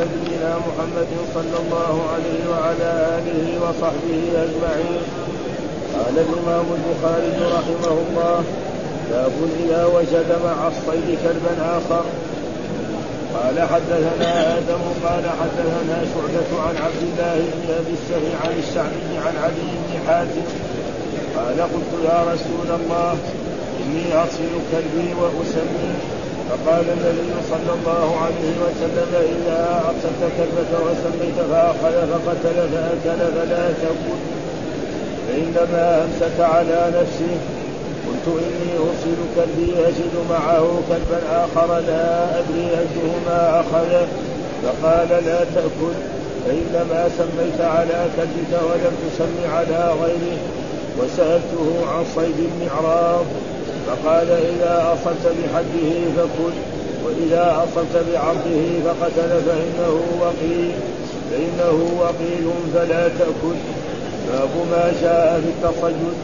نبينا محمد صلى الله عليه وعلى آله وصحبه أجمعين. قال الإمام البخاري رحمه الله باب إذا وجد مع الصيد كلبا آخر قال حدثنا آدم قال حدثنا شعبة عن عبد الله بن أبي السهي عن الشعبي عن علي بن حاتم. قال قلت يا رسول الله إني أصل كلبي وأسمي فقال النبي صلى الله عليه وسلم إذا أرسلت كلبك وسميت فأخذ فقتل فأكل فلا تكن فإنما أمسك على نفسه قلت إني أرسل كلبي أجد معه كلبا آخر لا أدري أيهما أخذ. فقال لا تأكل فإنما سميت على كلبك ولم تسم على غيره. وسألته عن صيد المعراض. فقال إذا أصلت بحده فكل وإذا أصلت بعرضه فقتل فإنه وقيل فإنه وقيل فلا تأكل. باب ما جاء في التصيد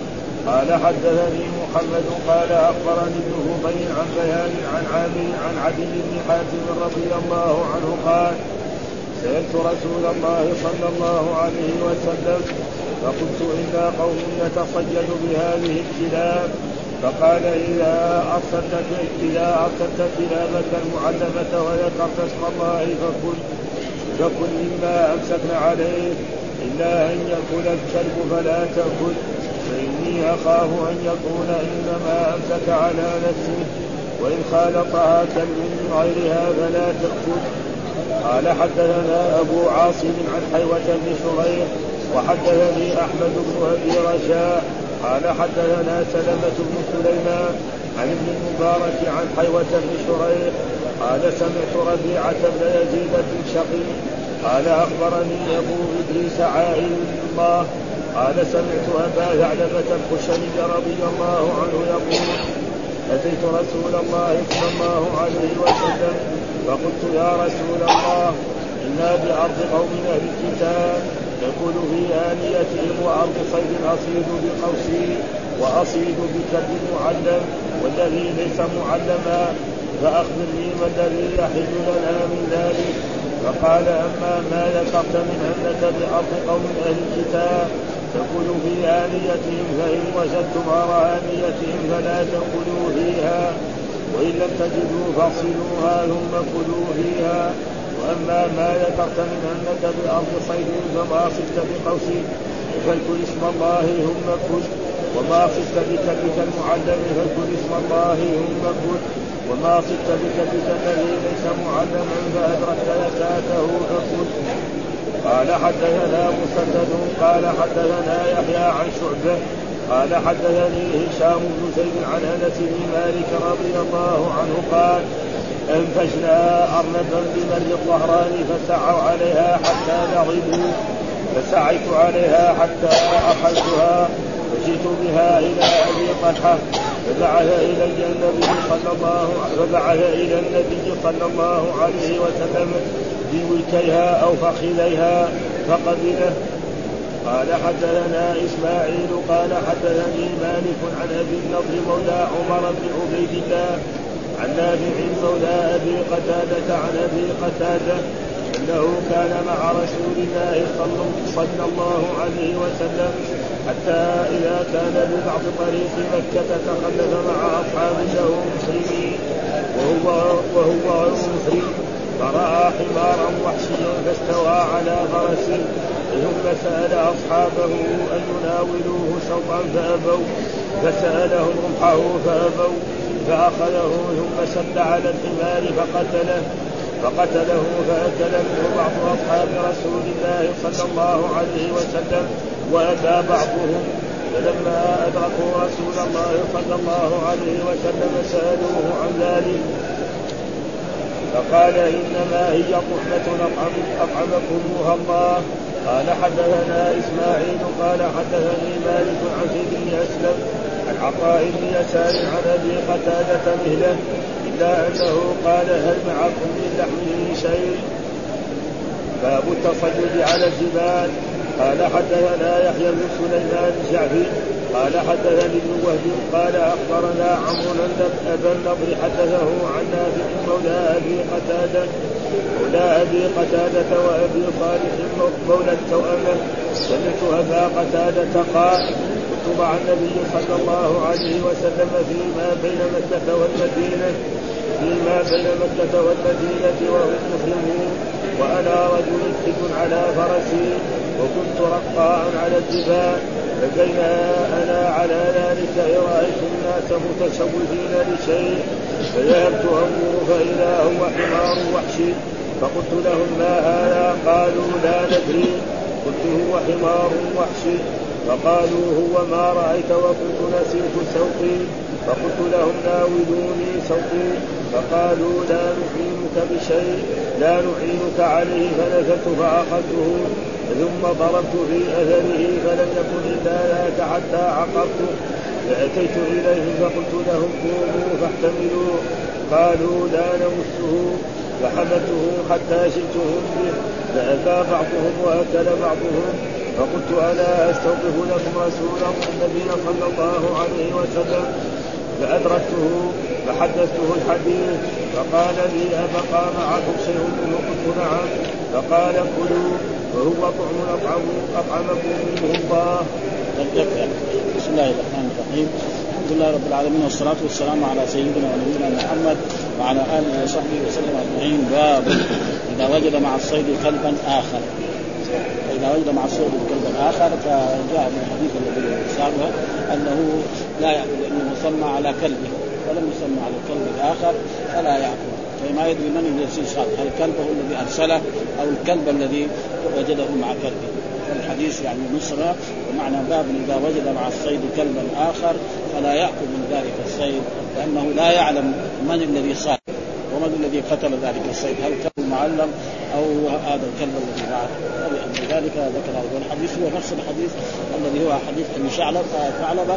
قال حدثني محمد قال أخبرني ابن فضيل عن بيان عن عامر عن عدي بن حاتم رضي الله عنه قال سألت رسول الله صلى الله عليه وسلم فقلت أنا قوم نتصيد بهذه الكلاب فقال إذا أرسلت إذا أرسلت كلابك المعلمة وذكرت اسم الله فكل فكل مما أمسكن عليه إلا أن يأكل الكلب فلا تأكل. فإني أخاف أن يكون إنما أمسك على نفسه وإن خالطها كلب من غيرها فلا تأكل. قال حدثنا أبو عاصم عن حيوة بن شريح وحدثني أحمد بن أبي رجاء قال حدثنا سلمة بن سليمان عن ابن المبارك عن حيوة بن شريح قال سمعت ربيعة بن يزيد بن شقيق قال أخبرني أبو إدريس عائل الله قال سمعت أبا ثعلبة الخشني رضي الله عنه يقول أتيت رسول الله صلى الله عليه وسلم فقلت يا رسول الله إنا بأرض قوم أهل الكتاب نقول في آنيتهم وأرض صيد أصيد بقوسي وأصيد بكلب معلم والذي ليس معلما فأخبرني ما الذي يحل لنا من ذلك. فقال أما ما ذكرت من أنك بأرض قوم أهل الكتاب تقول في آنيتهم فإن وجدتم غير آنيتهم فلا تأكلوا فيها وإن لم تجدوا فاغسلوها ثم كلوا فيها. واما ما ذكرت من أنك بأرض صيد فما صدت بقوس فاذكر اسم الله ثم كل وما صدت بكلبك المعلم فاذكر اسم الله ثم كل وما صدت بكلبك الذي ليس معلما فأدركت زكاته فكل قال حدثنا مسدد قال حدثنا يحيى عن شعبة قال حدثني هشام بن زيد عن أنس بن مالك رضي الله عنه قال أنفشنا أرنبا بمر الظهران فسعوا عليها حتى لغبوا. فسعيت عليها حتى أخذتها فجئت بها إلى أبي طلحة. فبعث إلي النبي صلى الله فبعث إلى النبي صلى الله عليه وسلم بولكيها أو فخذيها فقبله. قال حدثنا إسماعيل قال حدثني مالك عن أبي النضر مولى عمر بن عبيد الله عن نافع مولى أبي قتادة عن أبي قتادة أنه كان مع رسول الله صلى الله عليه وسلم حتى إذا كان ببعض طريق مكة تخلف مع أصحاب له مسلمين وهو وهو مسلم فرأى حمارا وحشيا فاستوى على فرسه. ثم سأل أصحابه أن يناولوه شوطا فأبوا. فسألهم رمحه فأبوا. فأخذه ثم سد على الحمار فقتله فقتله فأكل منه بعض أصحاب رسول الله صلى الله عليه وسلم وأتى بعضهم. فلما أدركوا رسول الله صلى الله عليه وسلم سألوه عن ذلك فقال إنما هي طعمة أطعمكموها الله. قال حدثنا إسماعيل قال حدثني مالك عن زيد بن أسلم عن عطاء بن يسار عن أبي قتادة مهله إلا أنه قال هل معكم من لحمه شيء؟ باب التصيد على الجبال. قال حدثنا يحيى بن سليمان الشعبي قال حدثني ابن وهب. قال أخبرنا عمرو ابا النضر حدثه عن نافع مولى أبي قتادة مولى أبي قتادة وأبي صالح مولى التوأمة. سمعت أبا قتادة قال كنت مع النبي صلى الله عليه وسلم فيما بين مكة والمدينة فيما بين مكة والمدينة وهم مسلمون وأنا رجل حد على فرسي وكنت رقاء على الجبال فبينا أنا على ذلك رأيت الناس متشوفين لشيء فذهبت أنظر فإذا هو حمار وحشي فقلت لهم ما هذا؟ قالوا لا ندري قلت هو حمار وحشي فقالوا هو ما رأيت وكنت نسيت سوقي. فقلت لهم ناولوني سوقي. فقالوا لا نعينك بشيء لا نعينك عليه فنزلت فأخذته. ثم ضربت في أثره فلم يكن إلا ذاك حتى عقرته. فأتيت إليهم فقلت لهم قوموا فاحتملوا. قالوا لا نمسه. فحملته حتى شئتهم به. فأتى بعضهم وأكل بعضهم. فقلت ألا أستوقف لكم رسول النبي صلى الله عليه وسلم؟ فأدركته فحدثته الحديث فقال لي أبقى معكم شيء؟ منه قلت نعم. فقال كلوا وهو طعم أطعم أطعمكم منه الله. بسم الله الرحمن الرحيم. الحمد لله رب العالمين والصلاة والسلام على سيدنا ونبينا محمد وعلى آله وصحبه وسلم أجمعين. باب إذا وجد مع الصيد كلبا آخر. فإذا وجد مع الصيد كلبا آخر فجاء من الحديث الذي سابه أنه لا يأكل لأنه سمى على كلبه ولم يسمى على الكلب الآخر فلا يأكل. فما يدري من الذي صاد هل كلبه الذي أرسله أو الكلب الذي وجده مع كلبه. الحديث يعني نصرة ومعنى باب إذا وجد مع الصيد كلبا آخر فلا يأكل من ذلك الصيد لأنه لا يعلم من الذي صاد. ومن الذي قتل ذلك الصيد هل كلب معلم أو هذا الكلب الذي معه ذلك ذكر هذا الحديث. هو نفس الحديث الذي هو حديث ابن شعلب ثعلبة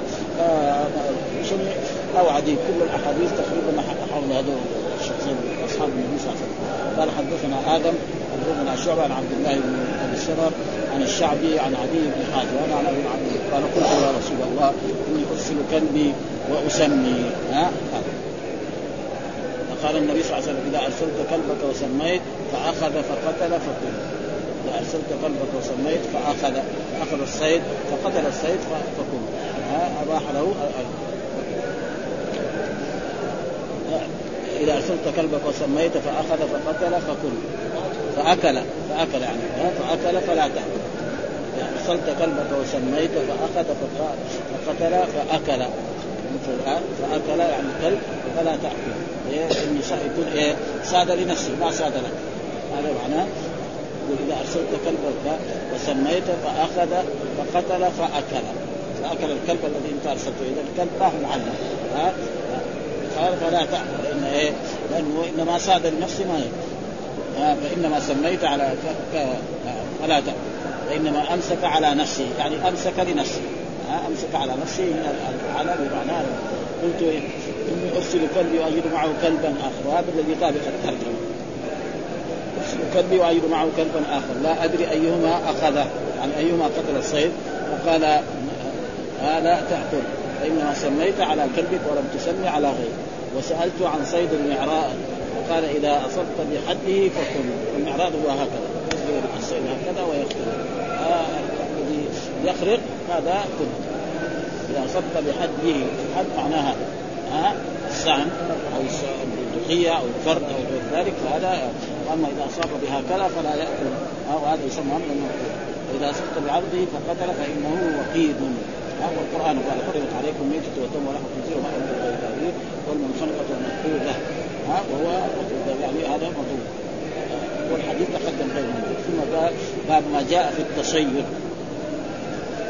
أو عدي كل الأحاديث تقريبا حول هذول الشخصين أصحاب النبي صلى الله عليه وسلم. قال حدثنا آدم حدثنا شعبة عن عبد الله بن أبي الشرر عن الشعبي عن عدي بن حاتم. وأنا عن أبي عبد قال قلت يا رسول الله إني ارسل كلبي وأسمي. ها؟ فقال النبي صلى الله عليه وسلم إذا أرسلت كلبك وسميت فأخذ فقتل فقل إذا أرسلت كلبك وسميت فأخذ فأخذ الصيد فقتل الصيد فكل أباح له إذا أرسلت كلبك وسميت فأخذ فقتل فكل فأكل فأكل يعني فأكل فلا تأكل. إذا أرسلت كلبك وسميت فأخذ فقتل فأكل فأكل يعني الكلب فلا تأكل. يكون إيه ساد لنفسه ما ساد لك هذا معناه واذا ارسلت كلبك وسميت فاخذ فقتل فاكل فاكل الكلب الذي انت ارسلته اذا الكلب ما هو معلم ها قال فلا تأكل لأن إيه؟ لأنه إنما ساد لنفسه ما ها فإنما سميت على. فلا تأكل فإنما أمسك على نفسه يعني أمسك لنفسه أمسك على نفسه على بمعنى قلت إني أرسل كلبي وأجد معه كلبا آخر. وهذا الذي طابق الترجمة أرسل كلبي وأجد معه كلبا آخر. لا أدري أيهما أخذه. يعني أيهما قتل الصيد. فقال لا تأكل. فإنما سميت على كلبك ولم تسمي على غيره وسألت عن صيد المعراض. فقال إذا أصبت بحده فكل. المعراض هو هكذا. الصيد هكذا ويخرج آه يخرق هذا كل إذا أصبت بحده الحد معناه هذا. السهم أو الدخية أو الفرد أو غير ذلك فهذا أما إذا أصاب بهكذا فلا يأكل. وهذا يسمى من وإذا أصبت بعرضه فقتل فإنه وقيد والقرآن قال حرمت عليكم ميتة والدم ولحم الخنزير وما أهل غير التأويل والمنخنقة والمقبولة ها وهو يعني هذا مطلوب والحديث تقدم غير موجود ثم قال باب ما جاء في التصيد.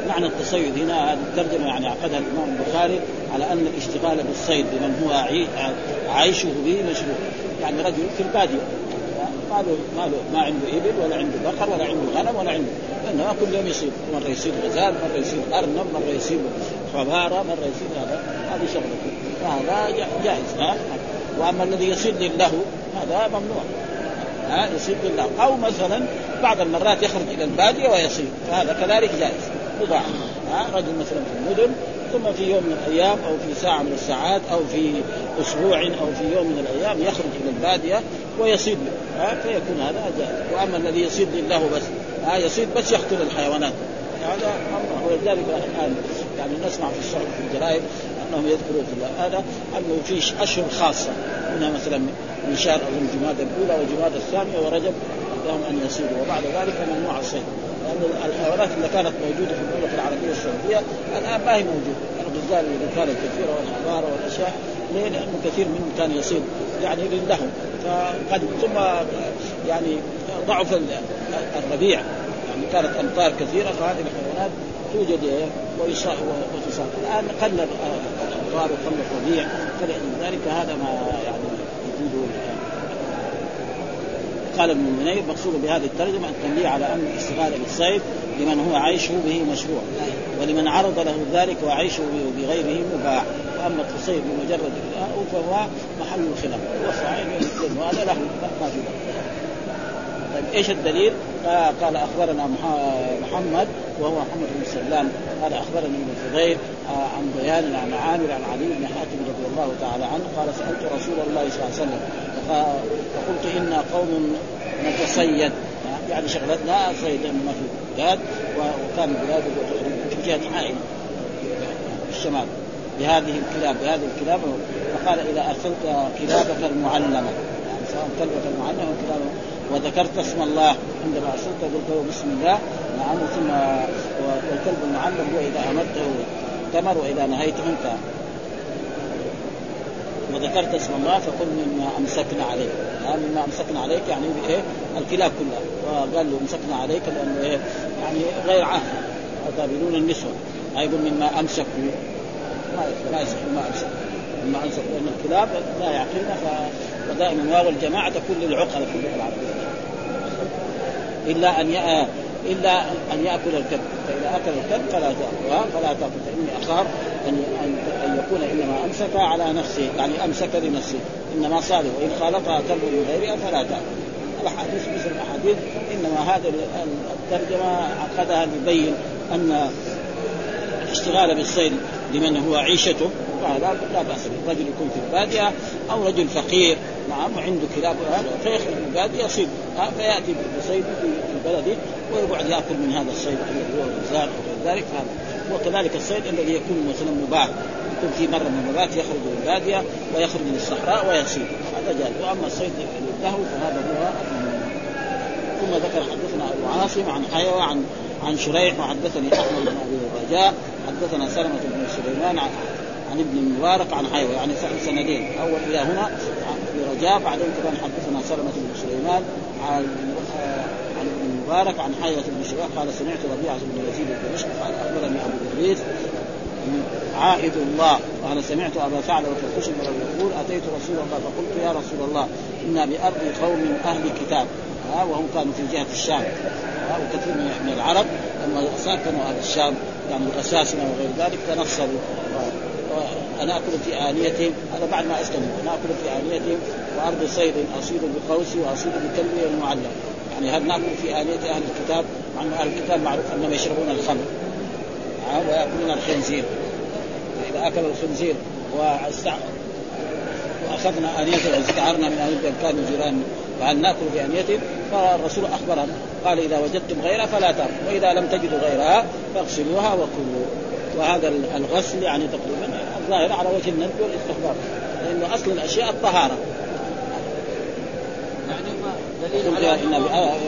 معنى التصيد هنا هذه الترجمة يعني عقدها الإمام البخاري. على أن الاشتغال بالصيد لمن هو عيشه به مشروع. يعني رجل في البادية. ما له ما له ما عنده إبل ولا عنده بقر ولا عنده غنم ولا عنده. لأنه كل يوم يصيد مرة يصيد غزال مرة يصيد أرنب مرة يصيد حماره مرة يصيد هذا. هذه شغلته فهذا جائز ها؟ وأما الذي يصيد لله هذا ممنوع. ها؟ يصيد لله. أو مثلا بعض المرات يخرج إلى البادية ويصيد. فهذا كذلك جائز ها؟ رجل مثلا في المدن ثم في يوم من الأيام أو في ساعة من الساعات أو في أسبوع أو في يوم من الأيام يخرج إلى البادية ويصيد ها فيكون هذا جائز. وأما الذي يصيد لله بس ها يصيد بس يقتل الحيوانات. هذا أمر. ولذلك الآن يعني نسمع في الشرع في الجرائد أنهم يذكروا في هذا أنه في أشهر خاصة. منها مثلا من شهر اظن جماد الأولى وجماد الثانية ورجب لهم أن يصيدوا وبعد ذلك ممنوع الصيد. لأن الحيوانات اللي كانت موجودة في المملكه العربية السعودية الآن ما هي موجودة. الغزال اللي كانت كثيره والحضاره والأشياء ليه؟ لأنه كثير منهم كان يصيد يعني للهو فقد ثم يعني ضعف الربيع. يعني كانت أمطار كثيرة فهذه الحيوانات توجد وتصاب. الآن قل الأمطار وقل الربيع فلذلك هذا ما يعني يفيد قال ابن المنير مقصود بهذه الترجمة التنبيه على أن الاستغاثه بالصيد لمن هو عيشه به مشروع ولمن عرض له ذلك وعيشه بغيره مباح. وأما التصيد بمجرد فهو محل الخلاف. وهذا له ما في إيش الدليل؟ قال أخبرنا محمد وهو محمد بن سلام. قال أخبرني ابن فضيل عن بيان عن عامر عن علي بن حاتم رضي الله تعالى عنه. قال سألت رسول الله صلى الله عليه وسلم فقلت أنا قوم نتصيد يعني شغلتنا صيد ما في بلاد وكان بلاد في جهه عائلة في الشمال. بهذه الكلاب بهذه الكلاب فقال إذا ارسلت كلابك المعلمة. يعني سواء كلبك المعلمة أو كلابك وذكرت اسم الله عندما ارسلت قلت بسم الله. نعم ثم والكلب المعلم هو اذا امرته تمر وإذا نهيته انتهى. وذكرت اسم الله فقل مما أمسكنا عليك. يعني مما أمسكنا عليك يعني إيه الكلاب كلها. وقال له أمسكنا عليك لأنه إيه؟ يعني غير عهد. قابلون النسوة؟ أيضا مما أمسكوا. ما يصح ما امسك مما امسك لأن الكلاب لا يعقلن ف ودائما واو الجماعة تكون للعقل اللغة العربيه إلا أن ي... إلا أن يأكل الكلب. فإذا أكل الكلب فلا تاكل فلا تأكل فإني أخاف ان ان يكون إنما أمسك على نفسه يعني أمسك لنفسه. إنما صادق وإن خالطها كلب من غيرها فلا تأكل. الأحاديث مثل الأحاديث إنما هذا الترجمة عقدها ليبين أن الاشتغال بالصيد لمن هو عيشته فهذا لا بأس به، رجل يكون في البادية أو رجل فقير. نعم وعنده كلاب فيخرج من البادية يصيد فيأتي بصيد في بلده ويقعد يأكل من هذا الصيد الذي هو الغزال أو ذلك. هذا وكذلك الصيد الذي يكون مثلا مباح. يكون في مرة من المرات يخرج من البادية ويخرج من الصحراء ويصيد هذا جائز. وأما الصيد له فهذا هو ثم ذكر حدثنا أبو عاصم عن حيوى عن عن شريح وحدثني أحمد بن أبي رجاء. حدثنا سلمة بن سليمان عن, ابن المبارك عن حيوى يعني سندين. أول إلى هنا في رجاء بعدين كمان حدثنا سلمة بن سليمان عن عن ابن المبارك عن حيوة بن شريح قال سمعت ربيعة بن يزيد الدمشق قال أخبرني أبو إدريس عائد الله. قال سمعت أبا ثعلبه الخشن يقول أتيت رسول الله فقلت يا رسول الله أنا بأرض قوم أهل كتاب وهم كانوا في جهة الشام. وكثير من العرب لما سكنوا أهل الشام يعني الاساسنه وغير ذلك تنصروا أنا أكل في آنيتهم هذا بعد ما أسلموا. أنا أكل في آنيتهم وأرض صيد أصيد بقوسي وأصيد بكلبي المعلم يعني هل نأكل في آنية أهل الكتاب؟ مع أن أهل الكتاب معروف أنهم يشربون الخمر. ويأكلون الخنزير. إذا اكل الخنزير. وأخذنا انيته استعرنا من انيه كانوا جيران فهل نأكل في آنيتهم؟ فالرسول أخبرنا. قال إذا وجدتم غيرها فلا تأكلوا. وإذا لم تجدوا غيرها فاغسلوها وكلوا. وهذا الغسل يعني تقريبا الظاهر على وجه الندب والاستحباب لأنه أصل الأشياء الطهارة. قلت إن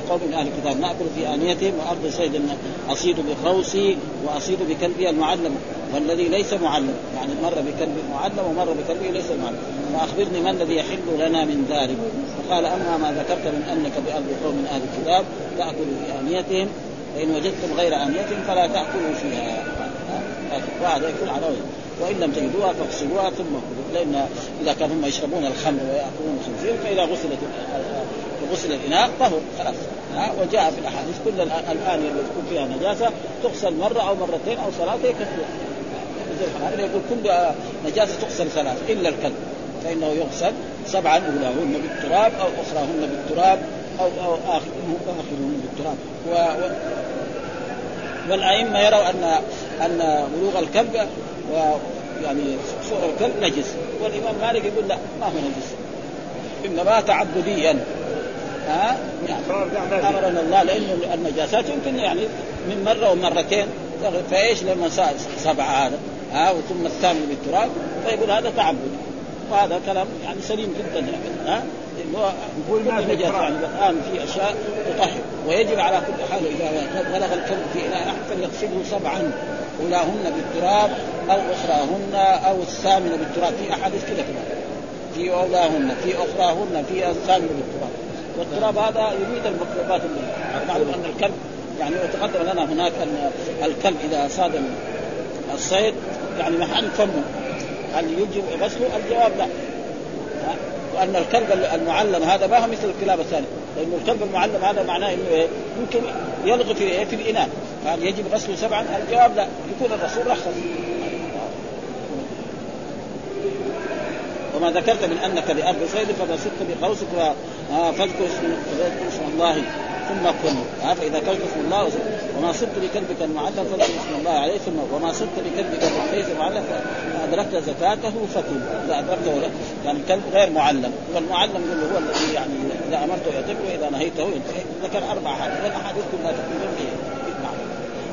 قوم من أهل الكتاب ناكل في انيتهم وأرض صيد أصيد بخوصي وأصيد بكلبي المعلم والذي ليس معلم. يعني مر بكلب معلم ومر بكلبه ليس معلم. فاخبرني ما الذي يحل لنا من ذلك. فقال أما ما ذكرت من أنك بأرض قوم من أهل الكتاب تأكل في آنيتهم فإن وجدتم غير آنيتهم فلا تأكلوا فيها. وهذا يكون على وجه. وإن لم تجدوها فاغسلوها ثم كلوا. لأن إذا كانوا هم يشربون الخمر ويأكلون الخنزير فإذا غسلت غسل الاناء طهر خلاص. وجاء في الأحاديث كل الانيه اللي تكون فيها نجاسة تغسل مرة أو مرتين أو ثلاثة يكفي يقول كل نجاسة تغسل ثلاث إلا الكلب. فإنه يغسل سبعا أولاهن بالتراب أو أخراهن بالتراب أو أو اخرهن بالتراب. و... والأئمة يروا ان أن بلوغ الكلب ويعني صور الكلب نجس؟ والإمام مالك يقول لا ما هو نجس. انما تعبديا. ها؟ يعني أمرنا الله لأنه النجاسات يمكن يعني من مرة ومرتين فإيش لما سبعه هذا؟ ها؟ ثم الثامن بالتراب. فيقول هذا تعبد. وهذا كلام يعني سليم جدا يعني ها؟ يقول ما في نجاسة يعني الآن في أشياء تطهر. ويجب على كل حال إذا بلغ الكلب في اناء أحد فليغسله سبعا. أولاهن بالتراب أو أخراهن أو الثامنه بالتراب. في أحاديث كذا كذا في أولاهن في أخراهن في الثامنه بالتراب. والتراب هذا يريد المطلوبات معلوم أن الكلب يعني وتقدم لنا هناك أن الكلب إذا صاد الصيد يعني محل فمه. هل يجب غسله؟ الجواب لا. وأن الكلب المعلم هذا ما هو مثل الكلاب الثانية. لأنه الكلب المعلم هذا معناه إنه إيه؟ يمكن يلغي في إيه؟ في الإناء. هل يجب غسله سبعا؟ الجواب لا يكون الرسول رخص وما ذكرت من انك لارض صيد صدت بقوسك فاذكر اسم الله ثم كن فاذا كنت اسم الله وما صدت لكلبك المعلم فاذكر اسم الله عليه ثم وما صدت لكلبك ليس معلم فادركت زكاته فكن اذا ادركته يعني الكلب غير معلم والمعلم يقول هو الذي يعني اذا امرته يترك واذا نهيته ينتهي ذكر أربع احاديث والاحاديث كلها تقريبا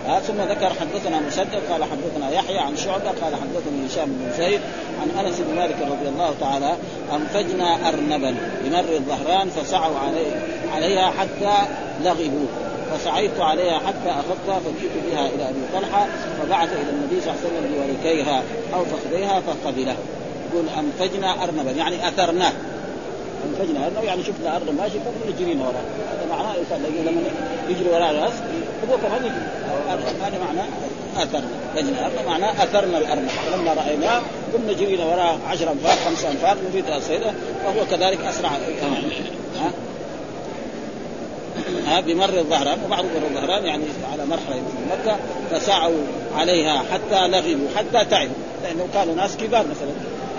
آه ثم ذكر حدثنا مسدد قال حدثنا يحيى عن شعبة قال حدثني هشام بن زيد عن أنس بن مالك رضي الله تعالى أنفجنا ارنبا بمر الظهران فسعوا عليه عليها حتى لغبوا. فسعيت عليها حتى أخذتها فجئت بها إلى أبي طلحة فبعث إلى النبي صلى الله عليه وسلم بوركيها أو فخذيها فقبله. يقول أنفجنا ارنبا يعني أثرناه. أنفجنا ارنب يعني شفنا ارنب ماشي فنجرينا وراه هذا معناه لما يجري وراء الناس هو كمان يجري هذا معناه أثرنا. ارنب معناه أثرنا الأرنب. فلما رأيناه كنا جرينا وراه 10 أنفار خمسة أنفار نريد الصيده فهو كذلك أسرع. ها؟ ها؟ بمر الظهران وبعض مر الظهران يعني على مرحلة في مكة فسعوا عليها حتى لغبوا حتى تعبوا. لأنه كانوا ناس كبار مثلا.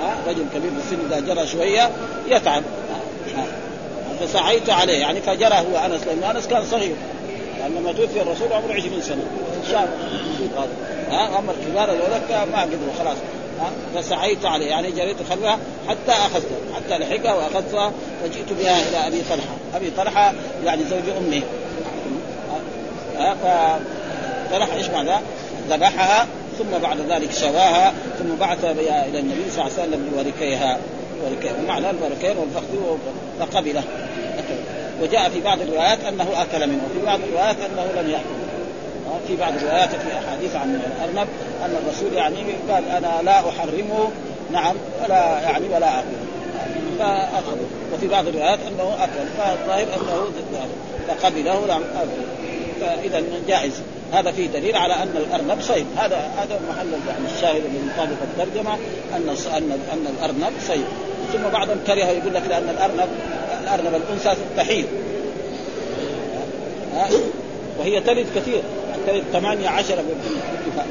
ها؟ رجل كبير في السن إذا جرى شوية يتعب. فسعيت عليه. يعني فجرى هو أنس لأن أنس كان صغير. لما توفي الرسول عمره 20 سنة. شاب. ها أما الكبار هذول ما قدروا خلاص. فسعيت عليه. يعني جريت خلفها حتى اخذتها حتى لحقها واخذتها فجئت بها إلى أبي طلحة. أبي طلحة يعني زوج أمه. ها فطلحه إيش معنى؟ ذبحها ثم بعد ذلك شواها ثم بعث بها إلى النبي صلى الله عليه وسلم بوركيها. معنى البركين والفخذ فقبله وجاء في بعض الروايات أنه أكل منه وفي بعض الروايات أنه لم يأكل. في بعض الروايات في أحاديث عن الأرنب أن الرسول يعني قال أنا لا احرمه نعم ولا يعني ولا أكل. فاخذه وفي بعض الروايات أنه أكل فالظاهر أنه فقبله لم فإذا جائز. هذا فيه دليل على أن الأرنب صيد. هذا هذا محل يعني الشاهد من مطابق الترجمة أن ان أن الأرنب صيد. ثم بعضهم كره يقول لك لأن الارنب الأرنب الأنثى تحيض وهي تلد كثير. تلد ثمانية عشر بالاتفاق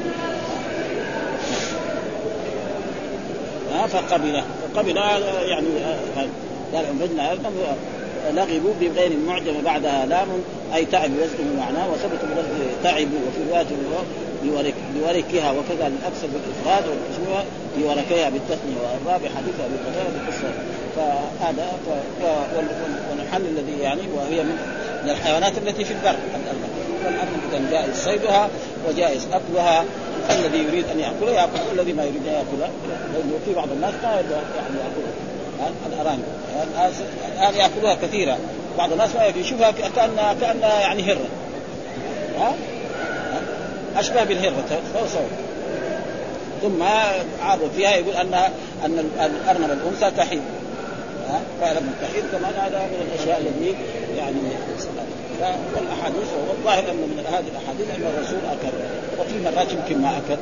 فقبل. فقبل يعني قال انفجنا لغبوا بغير المعجم بعدها لام أي تعب وزنه معناه وثبت بلفظ تعبوا وفي رواية بورك بوركها وكذا الاكثر بالافراد والمجموعه بوركيها بالتثنية والرابع حديث ابي قتاده بالقصة. فهذا والحل الذي يعني وهي من الحيوانات التي في البر. والأمر اذا جائز صيدها وجائز أكلها. الذي يريد أن ياكلها يأكل الذي ما يريد أن ياكلها لأنه في بعض الناس ما يعني ياكلها الأرانب. الآن ياكلوها كثيرا بعض الناس ما يشوفها كانها كأنها يعني هرة. ها؟ اشبه بالهرة. سوا ثم عابوا فيها يقول انها أن الأرنب الأنثى تحيض فلما تحيض كمان هذا من الأشياء التي يعني والأحاديث والظاهر أن من هذه الأحاديث أن الرسول أكل وفي مرات يمكن ما أكل.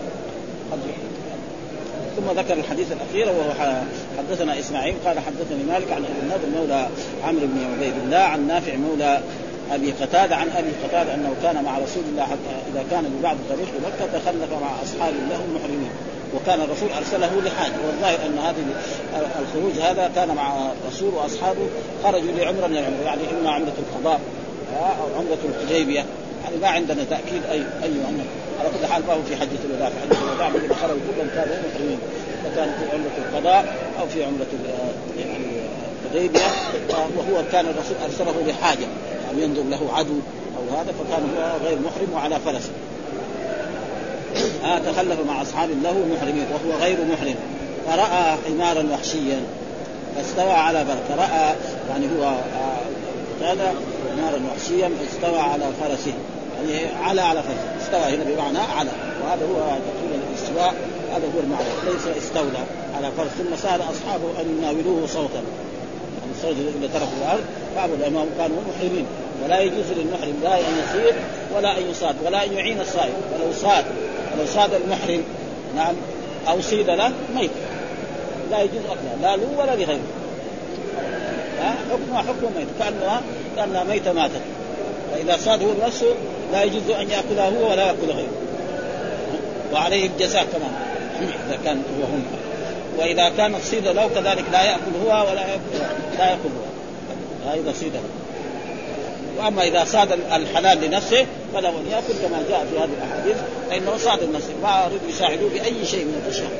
ثم ذكر الحديث الأخير وهو حدثنا إسماعيل قال حدثني مالك عن أبي النضر مولى عمرو بن عبيد الله عن نافع مولى أبي قتادة عن أبي قتادة أنه كان مع رسول الله حتى إذا كان ببعض طريق مكة تخلف مع اصحاب له المحرمين. وكان الرسول أرسله لحاجة. والظاهر أن هذه الخروج هذا كان مع الرسول وأصحابه خرجوا لعمرة من العمر يعني إما عمرة القضاء أو عمرة الحديبية. يعني ما عندنا تأكيد اي أي أنه على كل حال فهو في حجة الوداع. في حجة الوداع الذين دخلوا كلهم كانوا محرمين. فكان في عمرة القضاء أو في عمرة يعني الحديبية. وهو كان الرسول أرسله لحاجة. يعني ينظر له عدو أو هذا فكان هو غير محرم وعلى فرس آه تخلف مع أصحاب له محرمين وهو غير محرم. فرأى حمارا وحشيا فاستوى على بركه راى يعني هو آه هذا حمارا وحشيا فاستوى على فرسه يعني على على فرسه استوى هنا بمعنى على. وهذا هو تقريبا الاستواء هذا هو المعنى. ليس استولى على فرس ثم سأل أصحابه أن يناولوه صوتا. الصوت اذا تركوا الأرض فابوا لانهم كانوا محرمين. ولا يجوز للمحرم لا أن يصيد ولا أن يصاد ولا أن يعين الصائد ولو صاد ولو صاد المحرم نعم أو صيد له ميت. لا يجوز أكله لا له ولا لغيره. حكمها حكم ميت. كانها كأنها ميتة ماتت. فإذا صاد هو نفسه لا يجوز أن ياكلها هو ولا يأكل غيره. وعليه الجزاء كمان. إذا كان هو هم. وإذا كان الصيد له كذلك لا يأكل هو ولا يأكل لا يأكل هو. هذا صيد له وأما إذا صاد الحلال لنفسه فله أن يأكل كما جاء في هذه الأحاديث فإنه صاد لنفسه. ما أريد يساعدوه بأي شيء من الأشياء.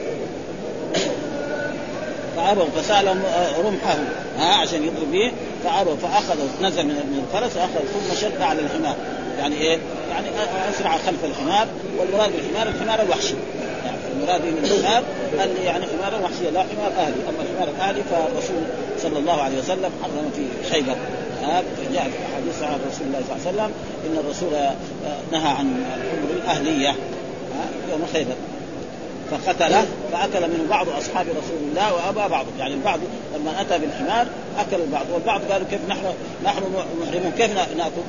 فابوا فسألهم رمحه ها عشان يضرب به فابوا فأخذوا نزل من الفرس اخذ ثم شد على الحمار. يعني إيه؟ يعني أسرع خلف الحمار والمراد بالحمار الحمار الوحشي. المراد من الحمار يعني حمار وحشي لا حمار أهلي أما الحمار الاهلي فالرسول صلى الله عليه وسلم حرم في خيبر. جاء في أحاديث عن رسول الله صلى الله عليه وسلم إن الرسول نهى عن الحمر الأهلية يوم خيبر. فقتله فأكل منه بعض أصحاب رسول الله وأبى بعض يعني البعض لما أتى بالحمار أكل البعض والبعض قالوا كيف نحن نحن محرمون كيف نأكل؟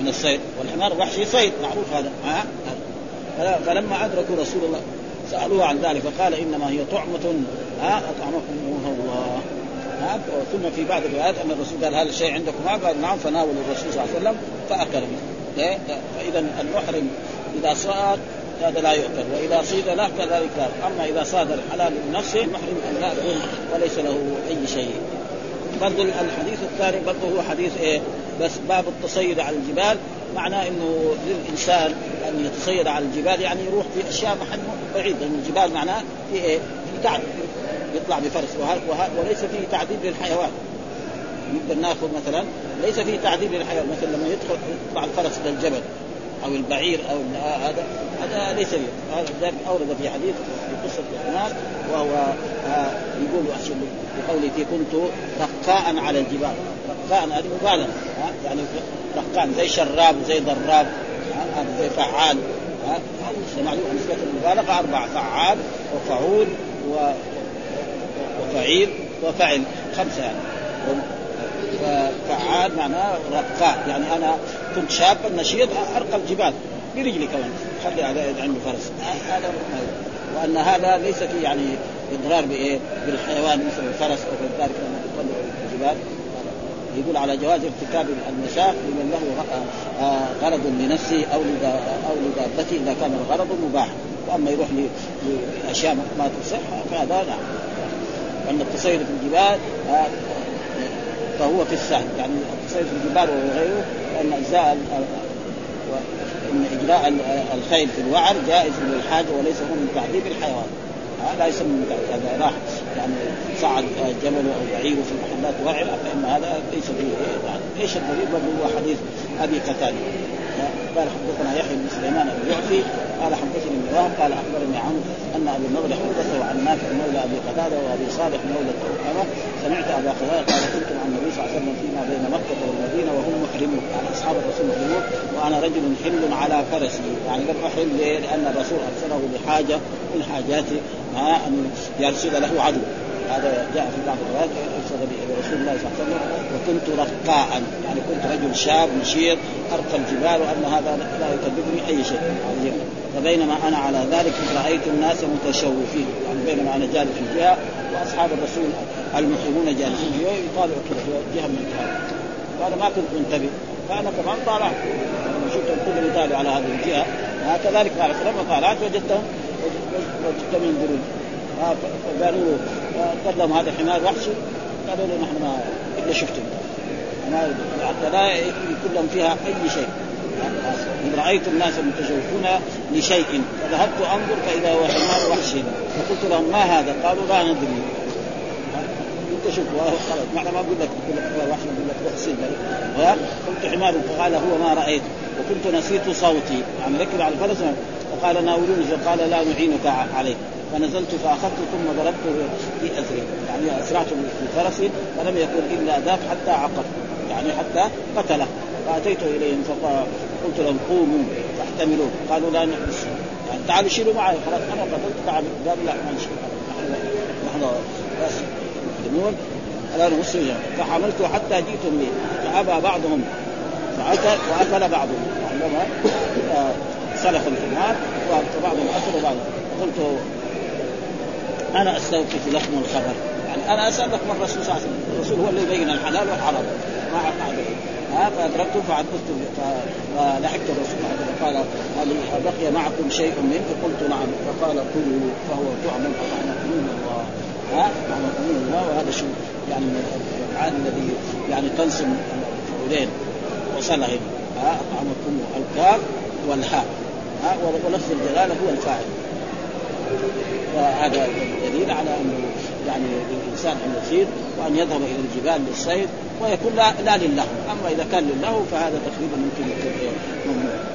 من الصيد. والحمار الوحشي صيد معروف هذا ها؟ فلما أدركوا رسول الله سألوه عن ذلك فقال إنما هي طعمة ها أطعمكم الله. ها ثم في بعض الروايات أن الرسول قال هذا الشيء عندكم قال نعم فناول الرسول صلى الله عليه وسلم فأكل منه. فإذا المحرم إذا صاد هذا لا يؤكل وإذا صيد له كذلك أما إذا صاد الحلال لنفسه محرم أن يكون وليس له أي شيء. برضو الحديث الثاني برضو هو حديث إيه؟ بس باب التصيد على الجبال. معناه إنه للإنسان أن يتصيد على الجبال يعني يروح في أشياء محل بعيد لأن الجبال معناه في إيه؟ في تعب يطلع بفرس وه... وه... وليس فيه تعذيب للحيوان نقدر ناخذ مثلا ليس فيه تعذيب للحيوان مثلا لما يدخل يطلع الفرس إلى الجبل أو البعير أو هذا هذا ليس هذا ذلك أورد في حديث في قصة الحمار وهو آه يقول بقوله في كنت رقاء على الجبال. رقاء هذه مبالغة يعني رقاء زي شراب زي ضراب زي فعال هذا نسبة المبالغة أربعة فعال وفعول و... وفعيل وفعل خمسة. يعني ففعال معناه رقاء يعني أنا كنت شابا نشيط أرقى الجبال. برجلي كمان. خلي عنده فرس. هذا وأن هذا ليس فيه يعني إضرار بإيه؟ بالحيوان مثل الفرس أو ذلك لما تطلع الجبال يقول على جواز ارتكاب المشاق لمن له غرض لنفسه أو أو لدابته إذا كان الغرض مباح. وأما يروح لأشياء ما تصح فهذا نعم. وأن التصيد في الجبال فهو في السهل يعني التصيد في الجبال وغيره فان إجزاء ان إجراء الخيل في الوعر جائز للحاجه وليس هو من تعذيب الحيوان. لا يسمى من اذا راح يعني صعد جمل أو بعير في محلات وعره فإن هذا ليس فيه. يعني إيش الدليل؟ برضه هو حديث أبي قتادة. قال حدثنا يحيى بن سليمان ابو يعفي قال حدثني وهب قال أخبرني عن أن أبي النضر حدثه عن نافع مولى أبي قتادة وأبي صالح مولى التوأمه سمعت أبا قتاده قال كنت مع النبي صلى الله عليه وسلم فيما بين مكة والمدينة وهم محرمون يعني أصحاب الرسول محرمون وأنا رجل حل على فرسي يعني لم ليه؟ لأن الرسول أرسله لحاجه من حاجاته أن يرسل له عدو هذا جاء في بعض الروايات ارسل برسول الله صلى الله عليه وسلم وكنت رقاء. يعني كنت رجل شاب نشيط أرقى الجبال وأن هذا لا يكذبني أي شيء. فبينما أنا على ذلك رأيت الناس متشوفين. يعني بينما أنا جالس في جهه وأصحاب الرسول المحرمون جالسين في يطالعوا كذا جهة من الجهات فأنا ما كنت منتبه. فأنا كمان طالعت. لما شفتهم كلهم يطالعوا على هذه الجهة. كذلك قال فلما طالعت وجدتهم وجدتهم ينظرون فقالوا قدم هذا حمار وحشي. قالوا له نحن ما الا شفتم ما حتى لا يكون لهم فيها أي شيء. إذ رأيت الناس متشوفون لشيء فذهبت أنظر فإذا هو حمار وحش فقلت لهم ما هذا؟ قالوا لا ندري. انت شوف خلاص معنى ما أقول لك أقول لك وحش أقول لك روح قلت حمار فقال هو ما رأيت. وكنت نسيت صوتي. يعني ركب على الفرس فقال ناولوني. فقال لا نعينك عليه. فنزلت فأخذت ثم ضربته في أثري. يعني أسرعت في فرسي فلم يكن إلا ذاك حتى عقب يعني حتى قتله. فأتيت إليهم فقلت لهم قوموا فاحتملوه. قالوا لا نحبس يعني تعالوا شيلوا معي. خلاص أنا قتلت. تعالوا. قالوا لا ما نشيل. نحن بس على رؤوس فحملته حتى جئتم به فأبى بعضهم. فأكل بعضهم. عندما آه، سلخ في النار فبعضهم اكل وبعضهم قلت أنا أستوقف لكم الخبر. يعني أنا أسألك من الرسول صلى الله عليه وسلم. الرسول هو اللي يبين الحلال والحرام. ما قاعد ها فادركته فعدت فلحقت الرسول فقال هل بقي معكم شيء منه؟ فقلت نعم. فقال كلوا فهو طعم فطعمكم الله. ها طعمكم الله. وهذا شو يعني من الافعال الذي يعني تنصب الفعولين وصلها ها طعمكم الكاف والهاء. ها ولفظ الجلالة هو الفاعل. وهذا دليل على أنه يعني للانسان ان يصيد وأن يذهب إلى الجبال للصيد ويكون لا, لا لله. أما إذا كان لله فهذا تقريبا ممكن يكون ممنوع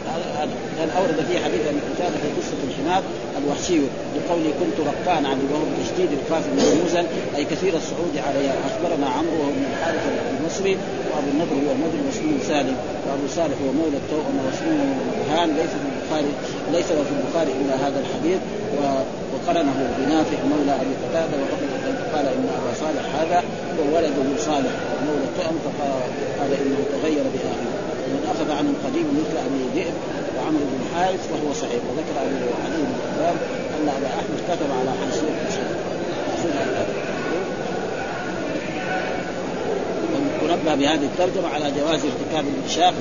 هذا اورد فيه حديث ابي قتادة في قصة الحمار الوحشي بقوله كنت رقان عن وهو تشديد القاف مهموزا أي كثير الصعود عليها أخبرنا عمرو وهو من الحارث المصري وأبو النضر هو النضر واسمه سالم. وأبو صالح هو مولى التوأم واسمه برهان ليس في البخاري ليس في البخاري إلا هذا الحديث. وقرنه بنافع مولى أبي قتادة. قال إن أبا صالح هذا هو ولده صالح. مولى التأم فقال إنه تغير باخره اخذ عنه قديم مثل أبي ذئب وعمرو بن حارث فهو صحيح. وذكر أبي علي بن الكتاب أن أبا أحمد كتب على حاشيه ونبه بهذه الترجمة على جواز ارتكاب الانشاق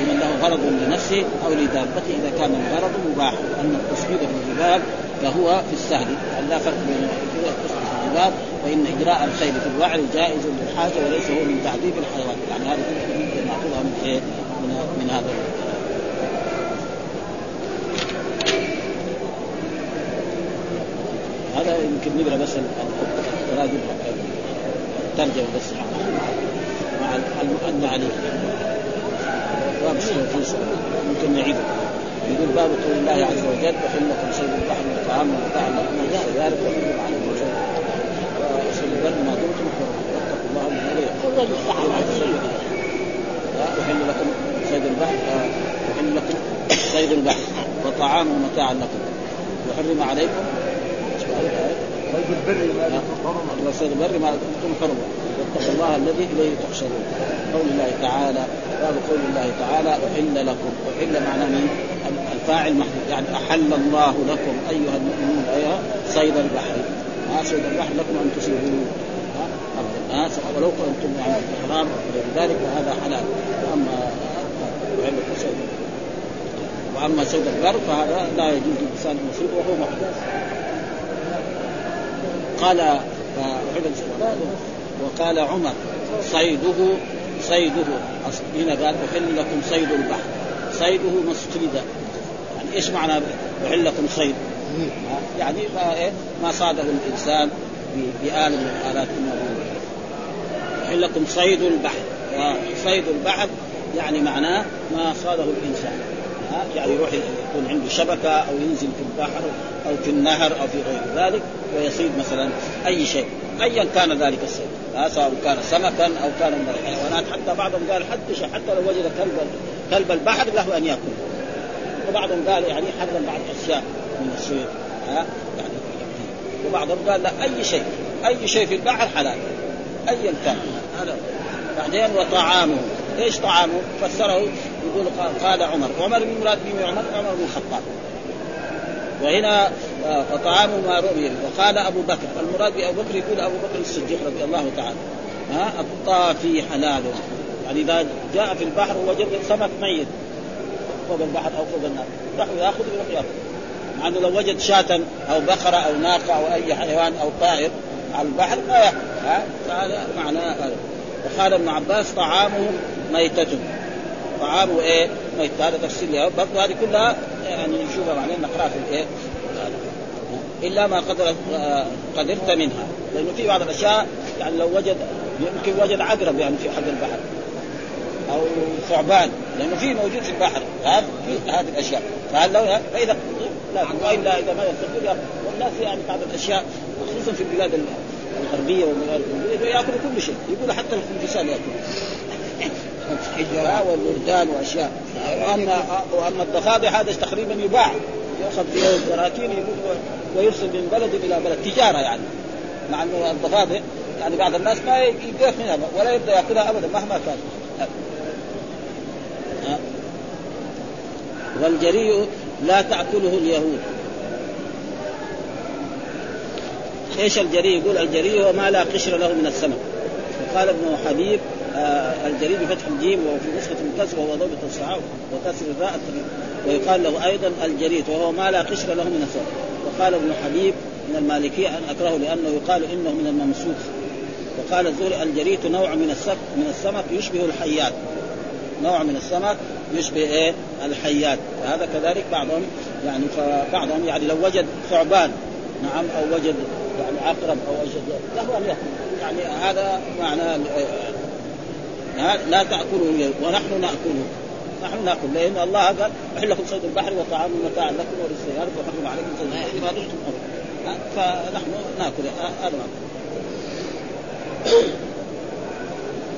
لمن له غرض لنفسه أو لدابته إذا كان الغرض مباح. أن التصوير في الجبال فهو في السهل. لا فرق بين الجبال فإن إجراء الخيل في الوعر جائز للحاجة وليس هو من تعذيب الحيوان. يعني هذه كلها من إيه؟ من, هذا هذا يمكن نقرا بس التراجم الترجمه بس مع المؤنى عليه باب ممكن نعيده يقول باب قول الله عز وجل وحل لكم صيد البحر والطعام والمتاع لكم ذلك وحل صيد صيد البر ما دمتم واتقوا الله من اليه وحل لكم صيد البحر وحل لكم صيد البحر وطعام ومتاع لكم. وحرم عليكم. صيد البر ما صيد البر ما دمتم حرما واتقوا الله الذي إليه تحشرون. قول الله تعالى باب قول الله تعالى أحل لكم. أحل معناه من الفاعل محدود يعني أحل الله لكم أيها المؤمنون أيها صيد البحر. ها صيد البحر لكم أن تصيبوه ها ولو كنتم يعني احرام غير ذلك فهذا حلال. وأما وأما صيد البر فهذا لا يجوز للانسان ان يصيد وهو محدث قال وقال عمر صيده صيده هنا قال أحل لكم صيد البحر. صيده ما اصطيد يعني إيش معنى أحل لكم صيد؟ يعني ما, إيه؟ ما صاده الإنسان بآلة من الآلات أحل لكم صيد البحر. صيد البحر يعني معناه ما صاده الإنسان. يعني يروح يكون عنده شبكة أو ينزل في البحر أو في النهر أو في غير ذلك ويصيد مثلا أي شيء. ايا كان ذلك الصيد. سواء كان سمكا أو كان من الحيوانات. حتى بعضهم قال حتى حتى لو وجد كلب كلب البحر له أن يأكل. وبعضهم قال يعني حرم بعض الاشياء من الصيد. ها يعني وبعضهم قال لا أي شيء أي شيء في البحر حلال. ايا كان. هذا بعدين وطعامه. إيش طعامه؟ فسره يقول قال عمر، عمر من مراد به عمر عمر بن الخطاب. وهنا آه، فطعام ما رؤي وقال أبو بكر. المراد بأبو بكر يقول أبو بكر الصديق رضي الله تعالى. ها؟ الطافي حلال. يعني إذا جاء في البحر ووجد سمك ميت. فوق البحر أو فوق النار. راح يأخذ ويروح ياخذ مع إنه لو وجد شاة أو بقرة أو ناقة أو أي حيوان أو طائر على البحر ما ها؟ فهذا معناه هذا. وقال ابن عباس طعامهم ميتة. طعام وايه ميت هذا تفسير برضه هذه كلها يعني نشوفها بعدين نقرأها في الإيه؟ إلا ما قدر قدرت منها. لأنه في بعض الأشياء يعني لو وجد يمكن وجد عقرب يعني في حق البحر. أو ثعبان. لأنه في موجود في البحر. في هذه الأشياء. فهل لو فاذا لا وإلا إذا ما يستطيع والناس يعني بعض الأشياء خصوصا في البلاد الغربية والبلاد ياكلوا كل شيء يقولوا حتى الخنفسان ياكلوا حجرة والوردان وأشياء. واما وأما الضفادع هذا تقريبا يباع. يؤخذ في البراكين ويرسل من بلد إلى بلد. تجارة يعني. مع إنه الضفادع يعني بعض الناس ما يقف منها ولا يبدا يأكلها ابدا مهما كان. والجريء لا تاكله اليهود. إيش الجريء؟ يقول الجريء هو ما لا قشر له من السمك. وقال ابن حبيب آه الجريء بفتح الجيم وفي نسخة الكسر وهو ضبط الصحاب وكسر الراء ويقال له أيضا الجريد وهو ما لا قشر له من السمك. وقال ابن حبيب من المالكية أن أكره لأنه يقال إنه من الممسوخ. وقال الزهري الجريت نوع من السمك من السمك يشبه الحيات. نوع من السمك يشبه إيه؟ الحيات. هذا كذلك بعضهم يعني فبعضهم يعني لو وجد ثعبان نعم أو وجد يعني عقرب أو وجد له ان ياكل يعني هذا معنى لا تأكلوا ونحن نأكله. نحن نأكل لأن الله قال أحل لكم صيد البحر وطعام متاع لكم وللسيارة وحرم عليكم صيد البحر. ما دمتم فنحن نأكل. هذا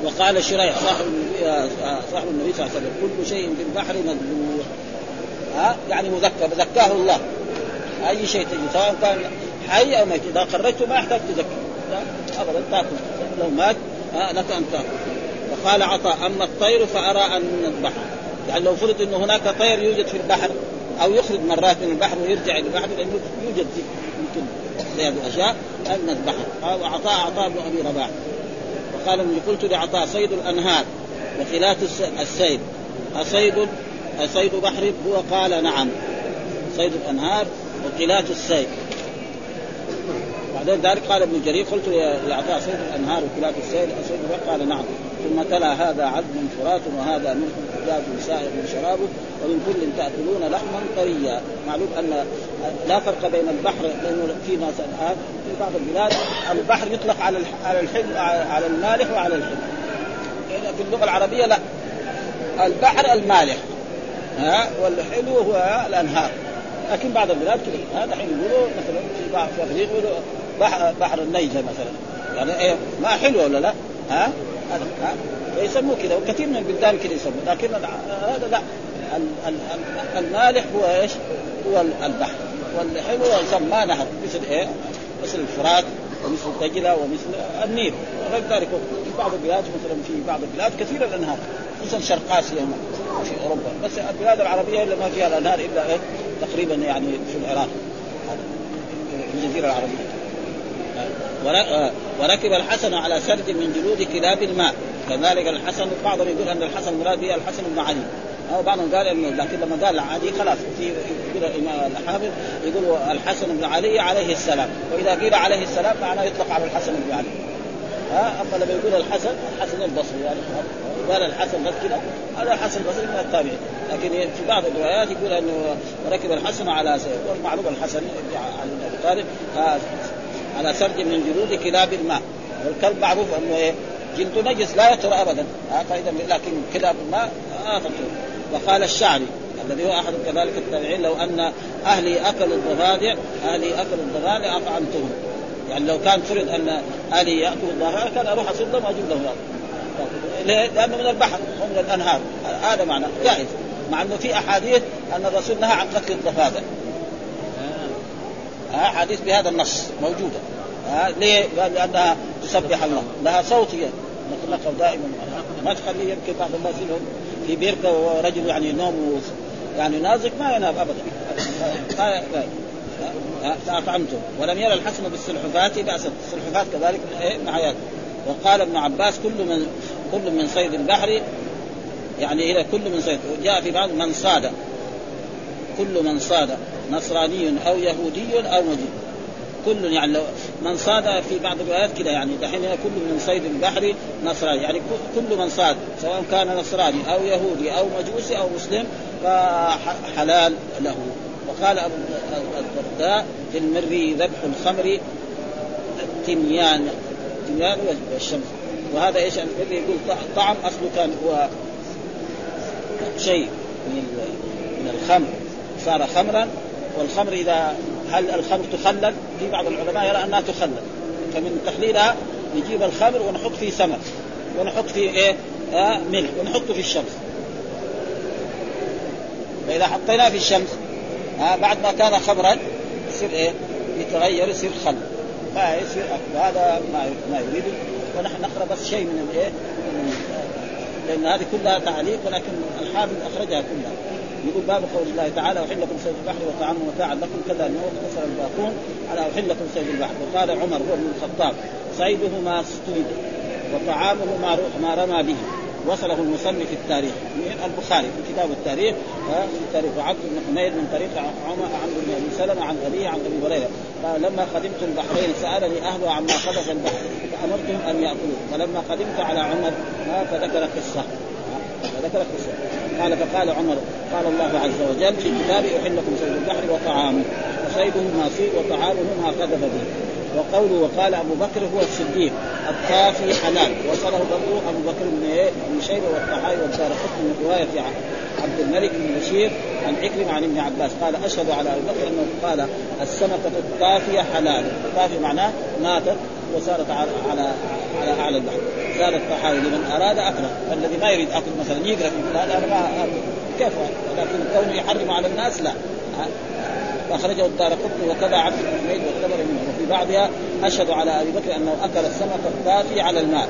وقال شريح صاحب النبي صاحب النبي صلى الله عليه وسلم كل شيء في البحر مذبوح. ها يعني مذكى زكاه الله. أي شيء تجي سواء كان حي أو ميت. إذا قريته ما يحتاج تزكي ابدا تأكل. لو مات لك أن تأكل. وقال عطاء أما الطير فأرى أن نذبحه يعني لو فرض إنه هناك طير يوجد في البحر أو يخرج مرات من البحر ويرجع إلى البحر لأنه يوجد يمكن هذه الاشياء ان نذبحها وعطاء عطاء بن أبي رباح. وقال إني قلت لعطاء صيد الأنهار وخلات السيد. أصيد أصيد بحر؟ هو قال نعم. صيد الأنهار وقلات السيد. بعدين ذلك قال ابن جرير قلت لعطاء صيد الأنهار وكلاب السيل اصيد قال نعم. ثم تلا هذا عدل فرات وهذا ملح اجاج سائر شرابه ومن كل تأكلون لحما طريا. معلوم أن لا فرق بين البحر لأنه في ناس الآن في بعض البلاد البحر يطلق على على الحلو على المالح وعلى الحلو في اللغة العربية لا. البحر المالح ها والحلو هو الأنهار. لكن بعض البلاد كذا هذا حين يقولوا مثلا في بعض في يقولوا بحر, بحر النيجه مثلا يعني إيه ما حلو ولا لا؟ ها؟ هذا ها؟ فيسموه كذا وكثير من البلدان كذا يسموه لكن هذا لا المالح هو إيش؟ هو البحر والحلو يسمى نهر مثل إيه؟ مثل الفرات ومثل دجله ومثل النيل وغير ذلك في بعض البلاد مثلا في بعض البلاد كثير الأنهار خصوصا شرق اسيا في أوروبا بس البلاد العربية اللي ما فيها الأنهار إلا إيه؟ تقريبا يعني في العراق الجزيرة العربية وركب الحسن على سرد من جلود كلاب الماء. كذلك الحسن بعضهم يقول أن الحسن مراد به الحسن بن علي. أو بعضهم قال انه لكن لما قال علي خلاص. في يقول الإمام الحافظ يقول الحسن بن علي عليه السلام. وإذا قيل عليه السلام معناه يطلق على الحسن بن علي. أما لما يقول الحسن الحسن البصري يعني. قال الحسن بس كذا هذا الحسن البصري من التابعين لكن في بعض الروايات يقول أنه ركب الحسن على والمعلوم الحسن علي بن أبي طالب. على سرد من جلود كلاب الماء. والكلب معروف أنه إيه؟ جلده نجس لا يطهر ابدا. فاذا لكن كلاب الماء آه وقال الشعري الذي هو أحد كذلك التابعين لو أن أهلي أكلوا الضفادع أهلي أكلوا الضفادع أطعمتهم. يعني لو كان فرض أن أهلي يأكلوا الضفادع كان أروح اصيد لهم وأجيب لهم ليه؟ لأنه من البحر ومن الأنهار. هذا معنى. جائز. مع أنه في أحاديث أن الرسول نهى عن قتل الضفادع. احاديث بهذا النص موجودة. ها ليه؟ قال لأنها تسبح الله. لها صوت نتلقى دائما. ما تخليه يمكن بعض الناس في بيركة ورجل يعني ينام يعني نازك ما ينام ابدا. فاطعمته ولم يرى الحسن بالسلحفات بأسا السلحفات كذلك إيه؟ معيات وقال ابن عباس كل من كل من صيد البحر يعني إلى كل من صيد. جاء في بعض من صاد. كل من صاد. نصراني أو يهودي أو مجيد كل يعني لو من صاد في بعض الروايات كذا يعني دحين كل من صيد البحر نصراني. يعني كل من صاد سواء كان نصراني أو يهودي أو مجوسي أو مسلم فحلال له. وقال أبو الدرداء في المري ذبح الخمر التميان التميان والشمس. وهذا إيش؟ المري يقول طعم أصله كان هو شيء من الخمر. صار خمرا والخمر إذا هل الخمر تخلل؟ في بعض العلماء يرى أنها تخلل فمن تخليلها نجيب الخمر ونحط فيه سمر ونحط فيه إيه؟ آه ملح ونحطه في الشمس فإذا حطيناه في الشمس آه بعد ما كان خمرا يصير إيه؟ يتغير يصير خل فيصير هذا ما ما يريده ونحن نقرا بس شيء من الايه؟ لأن هذه كلها تعليق ولكن الحافظ أخرجها كلها يقول باب قول الله تعالى أحل لكم صيد البحر وطعامه متاعا لكم كذا انه اختصر الباقون. على أحل لكم صيد البحر؟ وقال عمر هو ابن الخطاب صيده ما اصطيد وطعامه ما ما رمى به. وصله المصنف في التاريخ من البخاري في كتاب التاريخ في التاريخ وعبد بن حميد من طريق عمر عمرو بن أبي سلمة عن أبيه عن أبي هريرة. قال لما قدمت البحرين سألني أهله عما خبث البحر فأمرتهم أن يأكلوه. فلما قدمت على عمر فذكر قصة. قصه قال فقال عمر قال الله عز وجل في كتابه احل لكم صيد البحر وطعامه وصيده ما فيه وطعامه ما قذف به وقوله وقال أبو بكر هو الصديق الطافي حلال. وصله برضه أبو بكر بن بن شيبة والطحاوي والدار من رواية عبد الملك بن بشير عن عكرم عن ابن عباس قال أشهد على أبي بكر أنه قال السمكة الطافيه حلال الطافي معناه ماتت. وصارت على على على أعلى البحر. زاد الطحاوي لمن أراد أكله. الذي ما يريد أكل مثلا يقرأ يقول هذا أنا ما كيف؟ لكن كونه يحرم على الناس لا. واخرجه الدار قطني وكذا عبد بن حميد والطبري منه. وفي بعضها أشهد على أبي بكر أنه أكل السمك الطافي على الماء.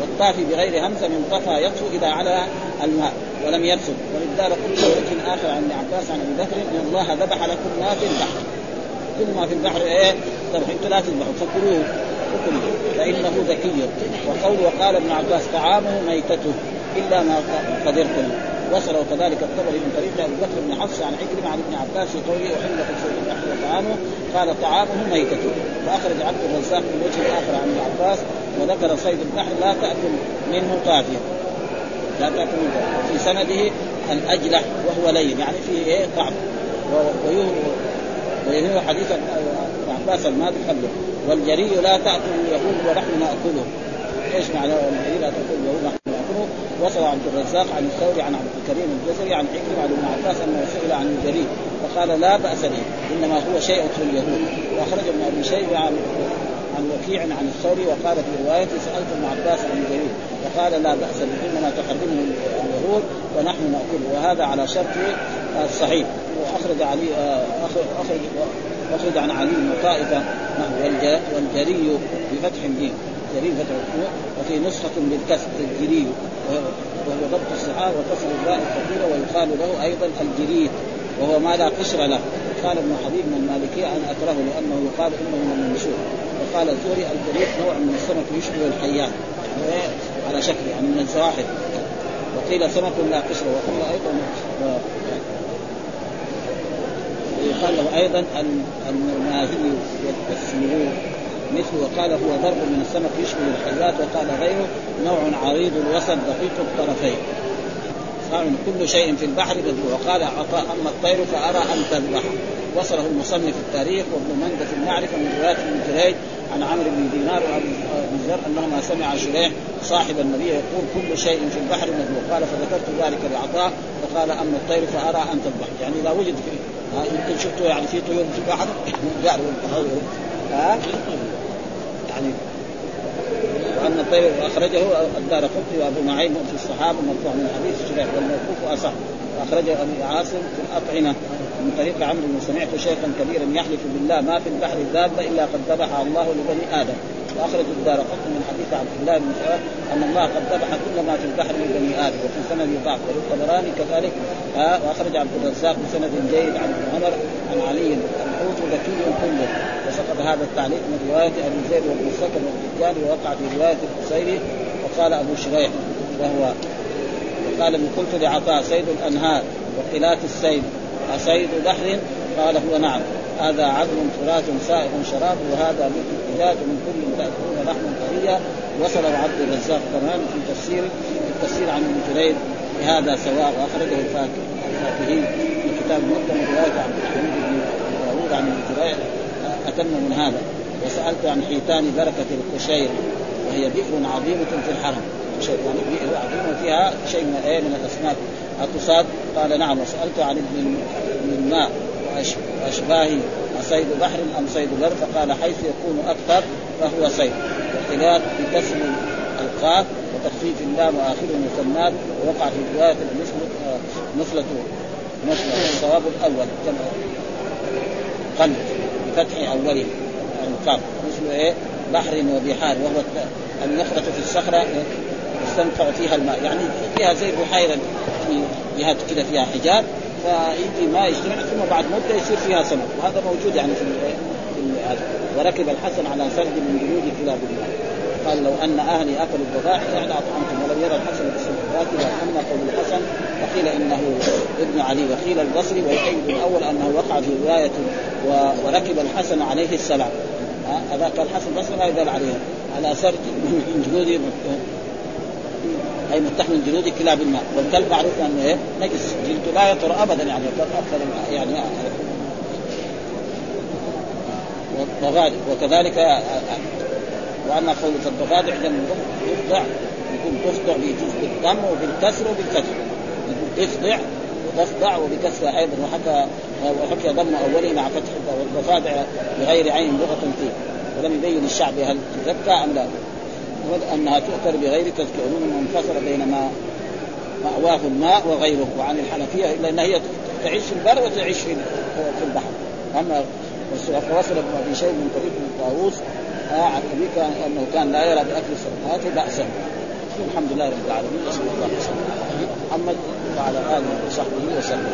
والطافي بغير همزة من طفى يطفو اذا على الماء. ولم يرسل. وللدار قطني وجه آخر عن ابن عباس عن أبي بكر إن الله ذبح لكم ما في البحر. كل ما في البحر إيه؟ ذبح لا تذبحوا فكلوه. كله فإنه ذكي. وقول وقال ابن عباس طعامه ميتته إلا ما قدرتم وصله كذلك الطبري من طريق أبي بكر بن حفص عن عكرمه عن ابن عباس في قوله أحل لكم صيد البحر وطعامه قال طعامه ميتة فأخرج عبد الرزاق من وجه آخر عن ابن عباس وذكر صيد البحر لا تأكل منه قافيه لا تأكل منه. في سنده الاجلح وهو لين يعني فيه إيه؟ طعم ويهمه حديث ابن عباس الماضي قبله. والجري لا تأكل اليهود ونحن نأكله. إيش معنى الجري لا تأكل اليهود ونحن نأكله؟ وصل عبد الرزاق عن الثوري عن عبد الكريم الجزري عن حكم عن ابن عباس أنه سئل عن الجري. فقال لا بأس به إنما هو شيء في اليهود. وأخرج ابن أبي شيبة عن عن وكيع عن الثوري وقال في روايته سألت ابن عباس عن الجري. فقال لا بأس به إنما تقدمه اليهود ونحن نأكله. وهذا على شرط الصحيح. وأخرج علي اخرج اخرج عن علي بن طائفة نحو والجري بفتح الجيم جري فتح وفي نسخة بالكسر الجري. وهو ضبط الصحاح وكسر الراء الثقيلة ويقال له أيضا الجريث وهو ما لا قشر له. قال ابن حبيب من المالكية أنا أكرهه لأنه يقال إنه من الممسوخ. وقال الأزهري الجريث نوع من السمك يشبه الحيات. على شكل يعني من الزواحف. وقيل سمك لا قشر وقيل أيضا ويقال له أيضا المرماهي والسمرور مثل وقال هو ضرب من السمك يشبه الحيات وقال غيره نوع عريض الوسط دقيق الطرفين. قال كل شيء في البحر مذبوح وقال عطاء أما الطير فأرى أن تذبح. وصله المصنف التاريخ وابن مندة في المعرفة من رواية ابن جريج عن عمرو بن دينار وأبي ذر أنهما سمع شريح صاحب النبي يقول كل شيء في البحر مذبوح. قال فذكرت ذلك لعطاء فقال أما الطير فأرى أن تذبح. يعني إذا وجد في يمكن شفتوا يعني في طيور في البحر ها؟ يعني وان الطير أخرجه الدار قطني وأبو نعيم في الصحابة مرفوع من حديث شريح والموقوف اصح واخرجه أبي عاصم في الأطعمة. من طريق عمرو سمعت شيخا كبيرا يحلف بالله ما في البحر دابه إلا قد ذبحها الله لبني آدم. واخرج الدار. قطن من حديث عبد الله بن مسعود أن الله قد ذبح كل ما في البحر من بني آدم وفي سند ضعف. وللطبراني كذلك. آه وأخرج عبد الرزاق بسند جيد عن ابن عمر عن علي الحوت ذكي كله. وسقط هذا التعليق من رواية أبي زيد وابن سكن والرجال ووقع في رواية القصيري وقال أبو شريح وهو قال من قلت لعطاء سيد الأنهار وقلات السيد أصيد بحر؟ قال هو نعم. هذا عظم فرات سائغ شراب وهذا مثل الدجاج ومن كل تأكلون لحم طريا وصله عبد الرزاق كمان في تفسير التفسير عن ابن جرير. بهذا سواء واخرجه الفاكهي في كتاب المقدم رواية عبد الحميد بن داوود عن ابن جرير. أتم من هذا. وسألت عن حيتان بركة القشير. وهي بئر عظيمة في الحرم. يعني بئر عظيمة فيها شيء من إيه من الأسماك. التصاد قال نعم. وسألت عن ابن الماء وأشباهه. أصيد بحر أم صيد بر فقال حيث يكون أكثر فهو صيد. واختلاف بكسر القاف وتخفيف اللام وآخره مثنات ووقع في رواية مثلة مثلة الصواب الأول كما قلب بفتح أوله. القاف. مثل إيه؟ بحر وبحار وهو النخرة في الصخرة يستنفع فيها الماء. يعني فيها زي بحيرة في جهات كده فيها حجاب. فيجي ما يجتمع ثم بعد مدة يصير فيها سمك. وهذا موجود يعني في هذا. وركب الحسن على سرد من جنود كلاب الله قال لو أن أهلي أكلوا الضبائع يعني أطعمتم. ولم يرى الحسن بالسلطات اما قول الحسن وقيل إنه ابن علي. وقيل البصري ويؤيد الأول أنه وقع في رواية وركب الحسن عليه السلام. هذاك الحسن البصري ما يدل عليه. على سرد من جنود أي متحد من جلود كلاب الماء. والكلب معروف أنه إيه؟ نجس. جلده لا يطر ابدا يعني أكثر يعني وغادر وكذلك واما قول الضفادع لم يخضع يكون تخضع بيجوز بالضم وبالكسر وبالكسر. يقول تخضع وتخضع وبكسر أيضا وحكى وحكي ضم أوله مع فتح والضفادع بغير عين لغة فيه. ولم يبين الشعب هل تزكى أم لا. أنها تؤثر بغير تذكير منفصله بين ما مأواه الماء وغيره وعن الحنفية الا ان هي تعيش في البر وتعيش في في البحر. أما وصل ابن أبي شيء من طريق طاووس آه عن ابي كان أنه كان لا يرى بأكل السمكات بأسا. الحمد لله رب العالمين وصلى الله وسلم محمد وعلى آله وصحبه وسلم.